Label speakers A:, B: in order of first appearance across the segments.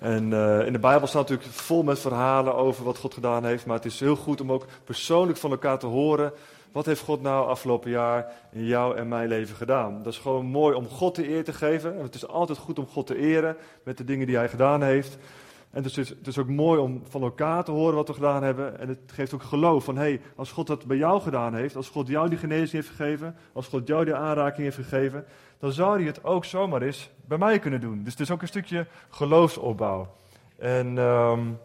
A: En uh, in de Bijbel staat natuurlijk vol met verhalen over wat God gedaan heeft. Maar het is heel goed om ook persoonlijk van elkaar te horen. Wat heeft God nou afgelopen jaar in jou en mijn leven gedaan? Dat is gewoon mooi om God de eer te geven. En het is altijd goed om God te eren met de dingen die hij gedaan heeft. En dus het is ook mooi om van elkaar te horen wat we gedaan hebben. En het geeft ook geloof van, hé, hey, als God dat bij jou gedaan heeft, als God jou die genezing heeft gegeven, als God jou die aanraking heeft gegeven, dan zou hij het ook zomaar eens bij mij kunnen doen. Dus het is ook een stukje geloofsopbouw. En um,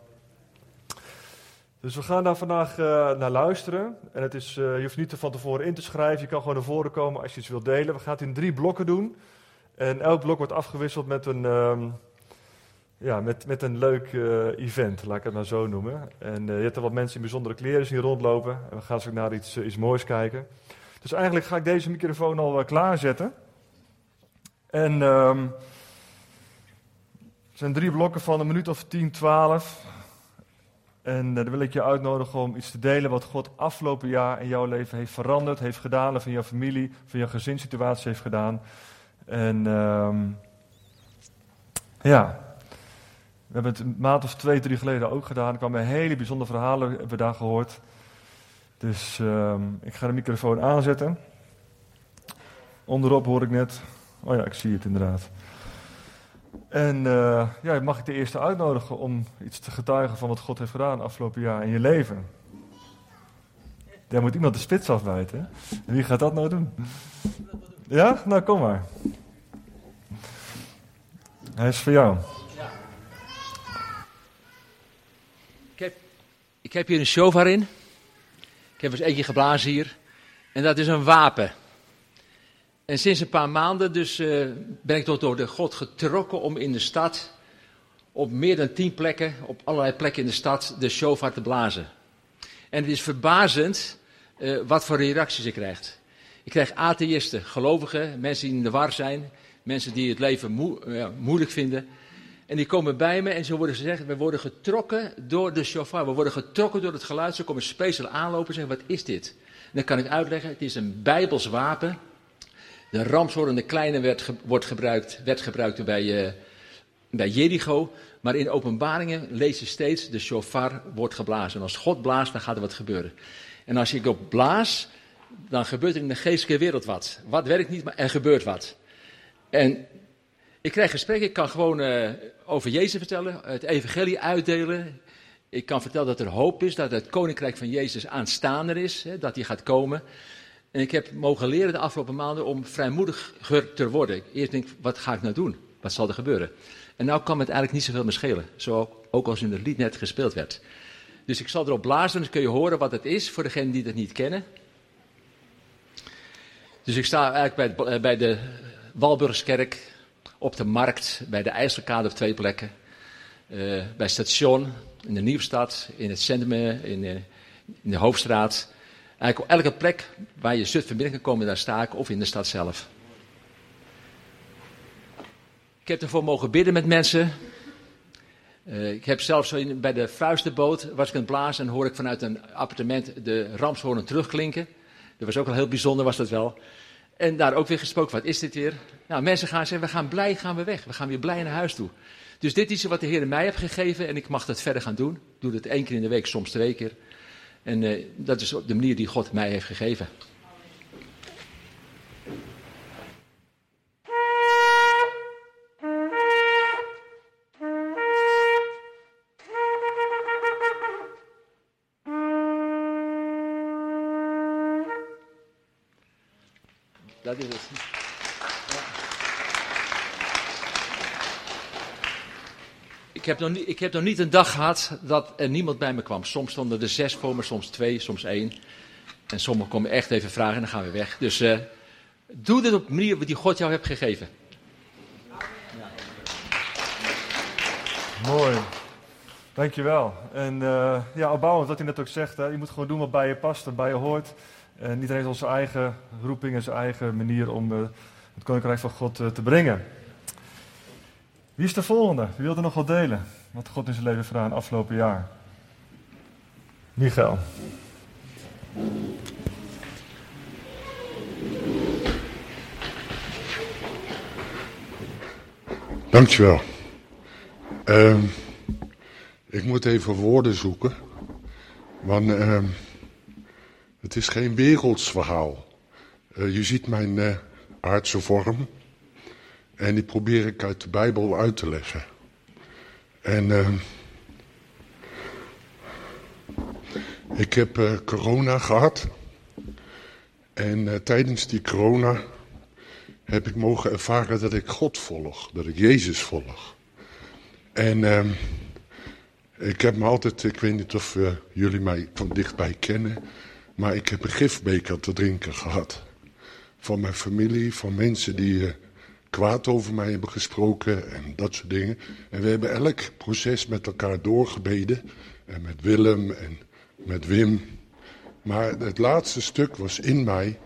A: dus we gaan daar vandaag uh, naar luisteren. En het is, uh, je hoeft niet van tevoren in te schrijven, je kan gewoon naar voren komen als je iets wilt delen. We gaan het in drie blokken doen. En elk blok wordt afgewisseld met een... Um, ja, met, met een leuk uh, event, laat ik het maar zo noemen. En je hebt er wat mensen in bijzondere kleren zien rondlopen. En we gaan zo naar iets, iets moois kijken. Dus eigenlijk ga ik deze microfoon al klaarzetten. En um, het zijn drie blokken van een minuut of 10, 12. En dan wil ik je uitnodigen om iets te delen wat God afgelopen jaar in jouw leven heeft veranderd, heeft gedaan, of in jouw familie, van jouw gezinssituatie heeft gedaan. En um, ja, we hebben het een maand of twee, drie geleden ook gedaan. Er kwamen hele bijzondere verhalen, we daar gehoord. Dus um, ik ga de microfoon aanzetten. Onderop hoor ik net. Oh ja, ik zie het inderdaad. En uh, ja, mag ik de eerste uitnodigen om iets te getuigen van wat God heeft gedaan afgelopen jaar in je leven? Daar moet iemand de spits afbijten. En wie gaat dat nou doen? Ja? Nou, kom maar. Hij is voor jou.
B: Ik heb hier een shofar in. Ik heb eens eentje geblazen hier. En dat is een wapen. En sinds een paar maanden dus uh, ben ik door de God getrokken om in de stad, op meer dan tien plekken, op allerlei plekken in de stad, de shofar te blazen. En het is verbazend uh, wat voor reacties ik krijg. Ik krijg atheïsten, gelovigen, mensen die in de war zijn, mensen die het leven uh, moeilijk vinden. En die komen bij me en ze worden gezegd, we worden getrokken door de shofar. We worden getrokken door het geluid. Ze komen speciaal aanlopen en zeggen, wat is dit? Dan kan ik uitleggen, het is een bijbels wapen. De ramshoorn, de kleine, werd, wordt gebruikt, werd gebruikt bij, uh, bij Jericho. Maar in openbaringen lees je steeds, de shofar wordt geblazen. En als God blaast, dan gaat er wat gebeuren. En als ik op blaas, dan gebeurt er in de geestelijke wereld wat. Wat werkt niet, maar er gebeurt wat. En ik krijg gesprekken, ik kan gewoon uh, over Jezus vertellen, het evangelie uitdelen. Ik kan vertellen dat er hoop is, dat het koninkrijk van Jezus aanstaander is, hè, dat hij gaat komen. En ik heb mogen leren de afgelopen maanden om vrijmoediger te worden. Eerst denk ik, wat ga ik nou doen? Wat zal er gebeuren? En nou kan het eigenlijk niet zoveel meer schelen, zo ook als in het lied net gespeeld werd. Dus ik zal erop blazen, dan kun je horen wat het is voor degenen die het niet kennen. Dus ik sta eigenlijk bij, bij de Walburgskerk, op de markt, bij de IJsselkade op twee plekken. Uh, bij station, in de Nieuwstad, in het centrum, in de, in de Hoofdstraat. Eigenlijk op elke plek waar je Zutphen binnen kan komen, daar sta ik, of in de stad zelf. Ik heb ervoor mogen bidden met mensen. Uh, ik heb zelfs bij de vuistenboot, was ik aan het blazen en hoor ik vanuit een appartement de ramshoorn terugklinken. Dat was ook al heel bijzonder, was dat wel. En daar ook weer gesproken, wat is dit weer? Nou, mensen gaan zeggen, we gaan blij, gaan we weg. We gaan weer blij naar huis toe. Dus dit is wat de Heer mij heeft gegeven en ik mag dat verder gaan doen. Ik doe het één keer in de week, soms twee keer. En uh, dat is de manier die God mij heeft gegeven. Ik heb, nog niet, ik heb nog niet een dag gehad dat er niemand bij me kwam. Soms stonden er zes voor me, soms twee, soms één. En sommigen komen echt even vragen en dan gaan we weg. Dus uh, doe dit op de manier die God jou heeft gegeven.
A: Ja. Mooi. Dankjewel. En uh, ja, opbouwend wat hij net ook zegt, hè, je moet gewoon doen wat bij je past en bij je hoort. En iedereen heeft onze eigen roeping en zijn eigen manier om uh, het koninkrijk van God te brengen. Wie is de volgende? Wie wil er nog wat delen? Wat God in zijn leven gedaan afgelopen jaar? Michael.
C: Dankjewel. Ehm, ik moet even woorden zoeken. Want ehm, het is geen werelds verhaal. Eh, je ziet mijn uh, aardse vorm. En die probeer ik uit de Bijbel uit te leggen. En ehm, ik heb uh, corona gehad. En tijdens die corona heb ik mogen ervaren dat ik God volg. Dat ik Jezus volg. En uh, ik heb me altijd, ik weet niet of uh, jullie mij van dichtbij kennen, maar ik heb een gifbeker te drinken gehad. Van mijn familie, van mensen die uh, kwaad over mij hebben gesproken en dat soort dingen. En we hebben elk proces met elkaar doorgebeden. En met Willem en met Wim. Maar het laatste stuk was in mij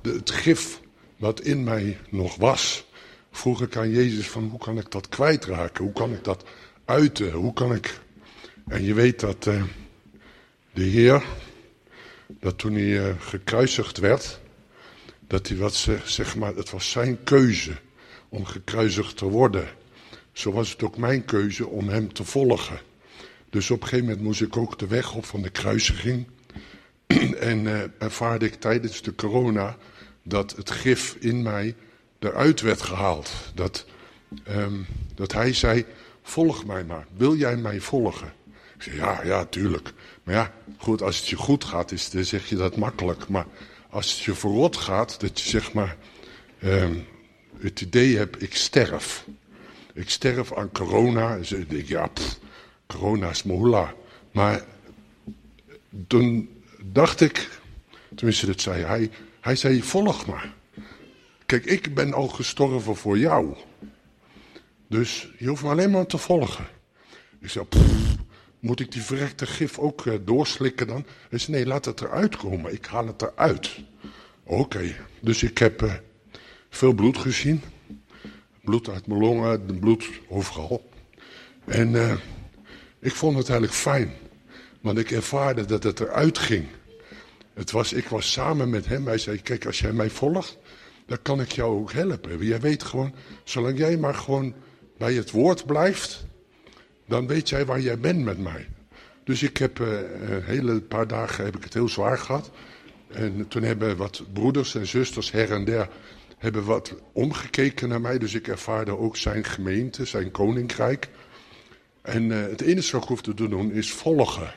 C: de, het gif wat in mij nog was. Vroeg ik aan Jezus van hoe kan ik dat kwijtraken? Hoe kan ik dat uiten? Hoe kan ik... En je weet dat uh, de Heer, dat toen hij uh, gekruisigd werd, dat hij wat zeg, zeg maar, het was zijn keuze om gekruisigd te worden. Zo was het ook mijn keuze om hem te volgen. Dus op een gegeven moment moest ik ook de weg op van de kruisiging. en uh, ervaarde ik tijdens de corona dat het gif in mij eruit werd gehaald. Dat, um, dat hij zei, volg mij maar. Wil jij mij volgen? Ik zei, ja, ja, tuurlijk. Maar ja, goed, als het je goed gaat, is, dan zeg je dat makkelijk. Maar als het je verrot gaat, dat je zeg maar um, het idee hebt, ik sterf. Ik sterf aan corona. En ze denk ja, pff, corona is moela. Maar toen dacht ik, tenminste dat zei hij, hij zei, volg maar. Kijk, ik ben al gestorven voor jou. Dus je hoeft me alleen maar te volgen. Ik zei, moet ik die verrekte gif ook uh, doorslikken dan? Hij zei, nee, laat het eruit komen. Ik haal het eruit. Oké, dus ik heb uh, veel bloed gezien. Bloed uit mijn longen, bloed overal. En uh, ik vond het eigenlijk fijn. Want ik ervaarde dat het eruit ging. Het was, ik was samen met hem. Hij zei, kijk, als jij mij volgt, dan kan ik jou ook helpen. Jij weet gewoon, zolang jij maar gewoon bij het woord blijft, dan weet jij waar jij bent met mij. Dus ik heb uh, een hele paar dagen heb ik het heel zwaar gehad. En toen hebben wat broeders en zusters her en der hebben wat omgekeken naar mij. Dus ik ervaarde ook zijn gemeente, zijn koninkrijk. En uh, het enige wat ik hoefde te doen is volgen.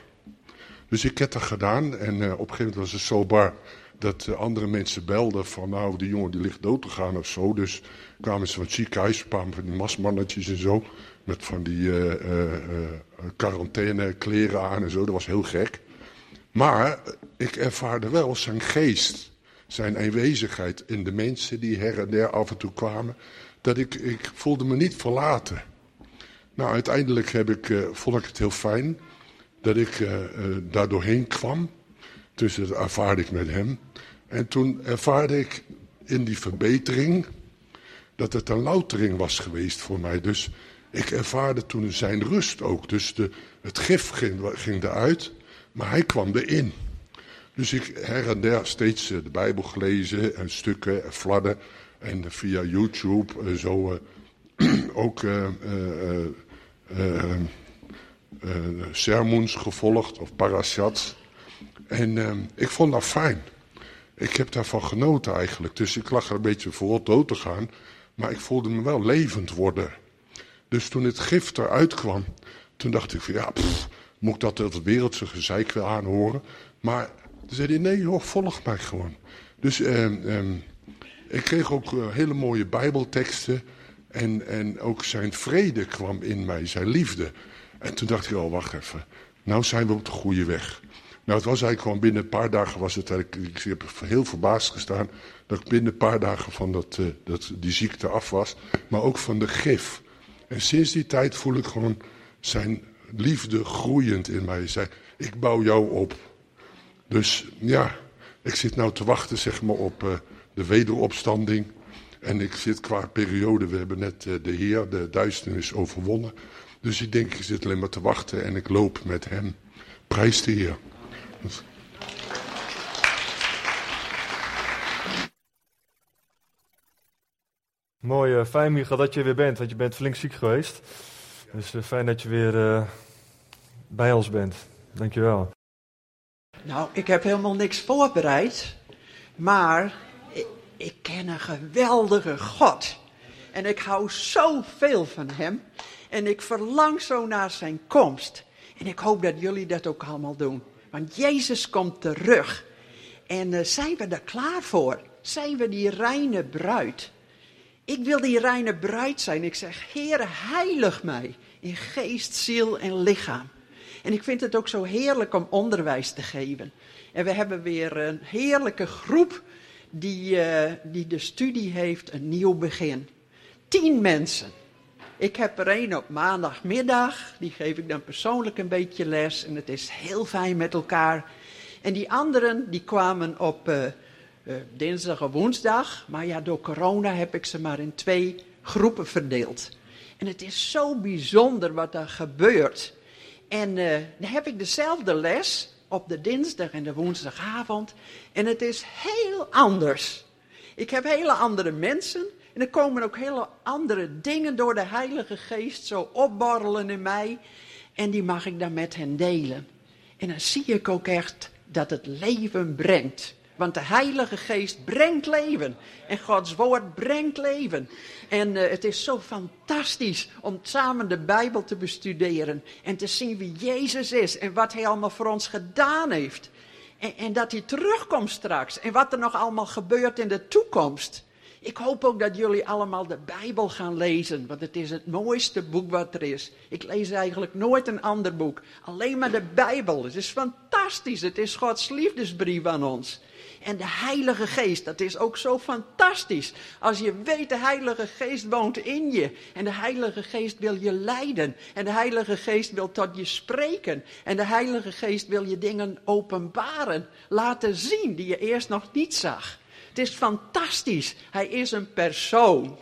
C: Dus ik heb dat gedaan en uh, op een gegeven moment was het zo bar dat uh, andere mensen belden van nou die jongen die ligt dood te gaan of zo. Dus kwamen ze van het ziekenhuis, kwamen van die masmannetjes en zo. Met van die quarantaine kleren aan en zo, dat was heel gek. Maar ik ervaarde wel zijn geest, zijn aanwezigheid in de mensen die her en der af en toe kwamen. Dat ik, ik voelde me niet verlaten. Nou, uiteindelijk heb ik, vond ik het heel fijn dat ik uh, daar doorheen kwam. Dus dat ervaarde ik met hem. En toen ervaarde ik in die verbetering dat het een loutering was geweest voor mij. Dus ik ervaarde toen zijn rust ook. Dus de, het gif ging, ging eruit, maar hij kwam erin. Dus ik her en der steeds de Bijbel gelezen en stukken en fladden. En via YouTube zo ook uh, sermons gevolgd of parashat. En ik vond dat fijn. Ik heb daarvan genoten eigenlijk. Dus ik lag er een beetje voor dood te gaan. Maar ik voelde me wel levend worden. Dus toen het gif eruit kwam, toen dacht ik van ja, pff, moet ik dat het wereldse gezeik wel aanhoren? Maar toen zei hij nee joh, volg mij gewoon. Dus uh, ik kreeg ook uh, hele mooie bijbelteksten. En, en ook zijn vrede kwam in mij, zijn liefde. En toen dacht ik, oh wacht even, nou zijn we op de goede weg. Nou, het was eigenlijk gewoon binnen een paar dagen was het eigenlijk, ik heb heel verbaasd gestaan dat ik binnen een paar dagen van dat, uh, dat, die ziekte af was, maar ook van de gif. En sinds die tijd voel ik gewoon zijn liefde groeiend in mij. Zei, ik bouw jou op. Dus ja, ik zit nou te wachten zeg maar op uh, de wederopstanding. En ik zit qua periode, we hebben net uh, de Heer, de duisternis overwonnen. Dus ik denk, ik zit alleen maar te wachten en ik loop met hem. Prijs de Heer.
A: Mooi, uh, fijn Micha dat je weer bent, want je bent flink ziek geweest. Dus fijn dat je weer bij ons bent. Dankjewel.
D: Nou, ik heb helemaal niks voorbereid. Maar ik, ken een geweldige God. En ik hou zoveel van hem. En ik verlang zo naar zijn komst. En ik hoop dat jullie dat ook allemaal doen. Want Jezus komt terug. En uh, zijn we er klaar voor? Zijn we die reine bruid? Ik wil die reine bruid zijn. Ik zeg, Heere, heilig mij in geest, ziel en lichaam. En ik vind het ook zo heerlijk om onderwijs te geven. En we hebben weer een heerlijke groep die, uh, die de studie heeft, een nieuw begin. Tien mensen. Ik heb er een op maandagmiddag, die geef ik dan persoonlijk een beetje les. En het is heel fijn met elkaar. En die anderen, die kwamen op uh, uh, dinsdag en woensdag. Maar ja, door corona heb ik ze maar in twee groepen verdeeld. En het is zo bijzonder wat er gebeurt. En uh, dan heb ik dezelfde les op de dinsdag en de woensdagavond. En het is heel anders. Ik heb hele andere mensen. En er komen ook hele andere dingen door de Heilige Geest zo opborrelen in mij. En die mag ik dan met hen delen. En dan zie ik ook echt dat het leven brengt. Want de Heilige Geest brengt leven. En Gods Woord brengt leven. En uh, het is zo fantastisch om samen de Bijbel te bestuderen. En te zien wie Jezus is en wat Hij allemaal voor ons gedaan heeft. En, en dat Hij terugkomt straks. En wat er nog allemaal gebeurt in de toekomst. Ik hoop ook dat jullie allemaal de Bijbel gaan lezen, want het is het mooiste boek wat er is. Ik lees eigenlijk nooit een ander boek, alleen maar de Bijbel. Het is fantastisch, het is Gods liefdesbrief aan ons. En de Heilige Geest, dat is ook zo fantastisch. Als je weet, de Heilige Geest woont in je. En de Heilige Geest wil je leiden. En de Heilige Geest wil tot je spreken. En de Heilige Geest wil je dingen openbaren, laten zien die je eerst nog niet zag. Het is fantastisch. Hij is een persoon.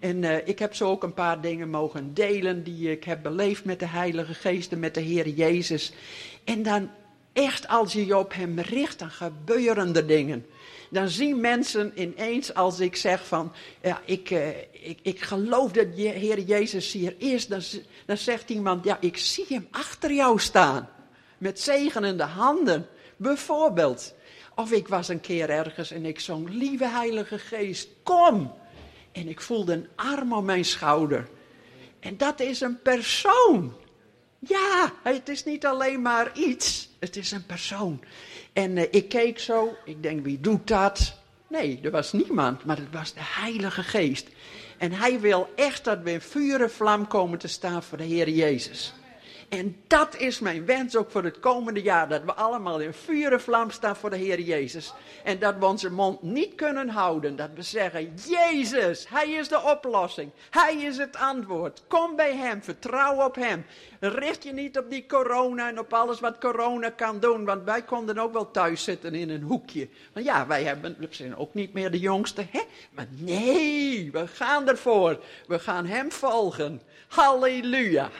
D: En uh, ik heb zo ook een paar dingen mogen delen die ik heb beleefd met de Heilige Geest en met de Heer Jezus. En dan echt als je je op Hem richt, dan gebeuren er dingen. Dan zien mensen ineens als ik zeg van, ja, ik, uh, ik, ik geloof dat je Heer Jezus hier is. Dan, dan zegt iemand, ja, ik zie Hem achter jou staan. Met zegenende handen, bijvoorbeeld. Of ik was een keer ergens en ik zong, lieve Heilige Geest, kom. En ik voelde een arm om mijn schouder. En dat is een persoon. Ja, het is niet alleen maar iets, het is een persoon. En uh, ik keek zo, ik denk, wie doet dat? Nee, er was niemand, maar het was de Heilige Geest. En hij wil echt dat we in vuur en vlam komen te staan voor de Heer Jezus. En dat is mijn wens ook voor het komende jaar. Dat we allemaal in vuur en vlam staan voor de Heer Jezus. En dat we onze mond niet kunnen houden. Dat we zeggen, Jezus, Hij is de oplossing. Hij is het antwoord. Kom bij Hem, vertrouw op Hem. Richt je niet op die corona en op alles wat corona kan doen. Want wij konden ook wel thuis zitten in een hoekje. Want ja, wij hebben, we zijn ook niet meer de jongste. Hè? Maar nee, we gaan ervoor. We gaan Hem volgen. Halleluja.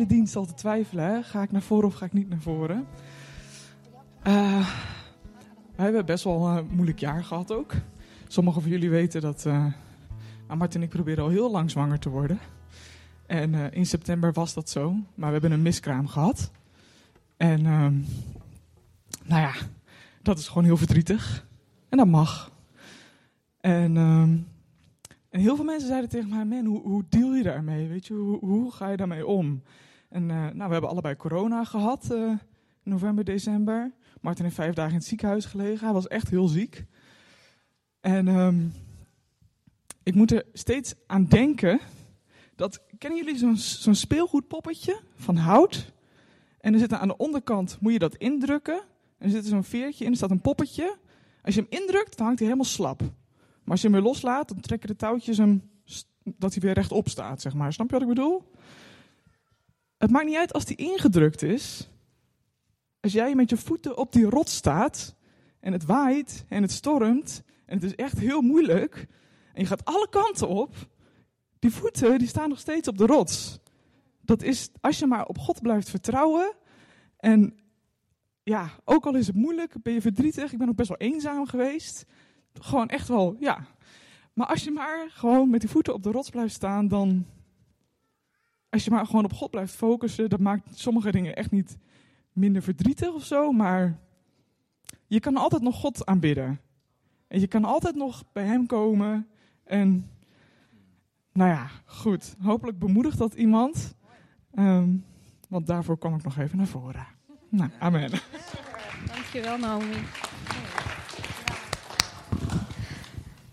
E: Hele dienst al te twijfelen. Hè? Ga ik naar voren of ga ik niet naar voren? Uh, we hebben best wel een moeilijk jaar gehad ook. Sommigen van jullie weten dat uh, Martin en ik proberen al heel lang zwanger te worden. En uh, in september was dat zo. Maar we hebben een miskraam gehad. En um, nou ja, dat is gewoon heel verdrietig. En dat mag. En um, en heel veel mensen zeiden tegen mij, man, hoe, hoe deal je daarmee? Weet je, hoe ga je daarmee om? En uh, nou, we hebben allebei corona gehad, uh, november, december. Martin heeft vijf dagen in het ziekenhuis gelegen. Hij was echt heel ziek. En um, ik moet er steeds aan denken dat, kennen jullie zo'n zo'n speelgoedpoppetje van hout? En er zit aan de onderkant, moet je dat indrukken. En er zit zo'n veertje in, er staat een poppetje. Als je hem indrukt, dan hangt hij helemaal slap. Maar als je hem weer loslaat, dan trekken de touwtjes hem dat hij weer rechtop staat, zeg maar. Snap je wat ik bedoel? Het maakt niet uit als die ingedrukt is. Als jij met je voeten op die rot staat en het waait en het stormt en het is echt heel moeilijk en je gaat alle kanten op, die voeten die staan nog steeds op de rots. Dat is als je maar op God blijft vertrouwen en ja, ook al is het moeilijk, ben je verdrietig, ik ben ook best wel eenzaam geweest gewoon echt wel, ja. Maar als je maar gewoon met die voeten op de rots blijft staan, dan. Als je maar gewoon op God blijft focussen, dat maakt sommige dingen echt niet minder verdrietig of zo, maar je kan altijd nog God aanbidden. En je kan altijd nog bij Hem komen. En nou ja, goed. Hopelijk bemoedigt dat iemand. Ehm, want daarvoor kom ik nog even naar voren. Nou, amen.
F: Dankjewel, Naomi.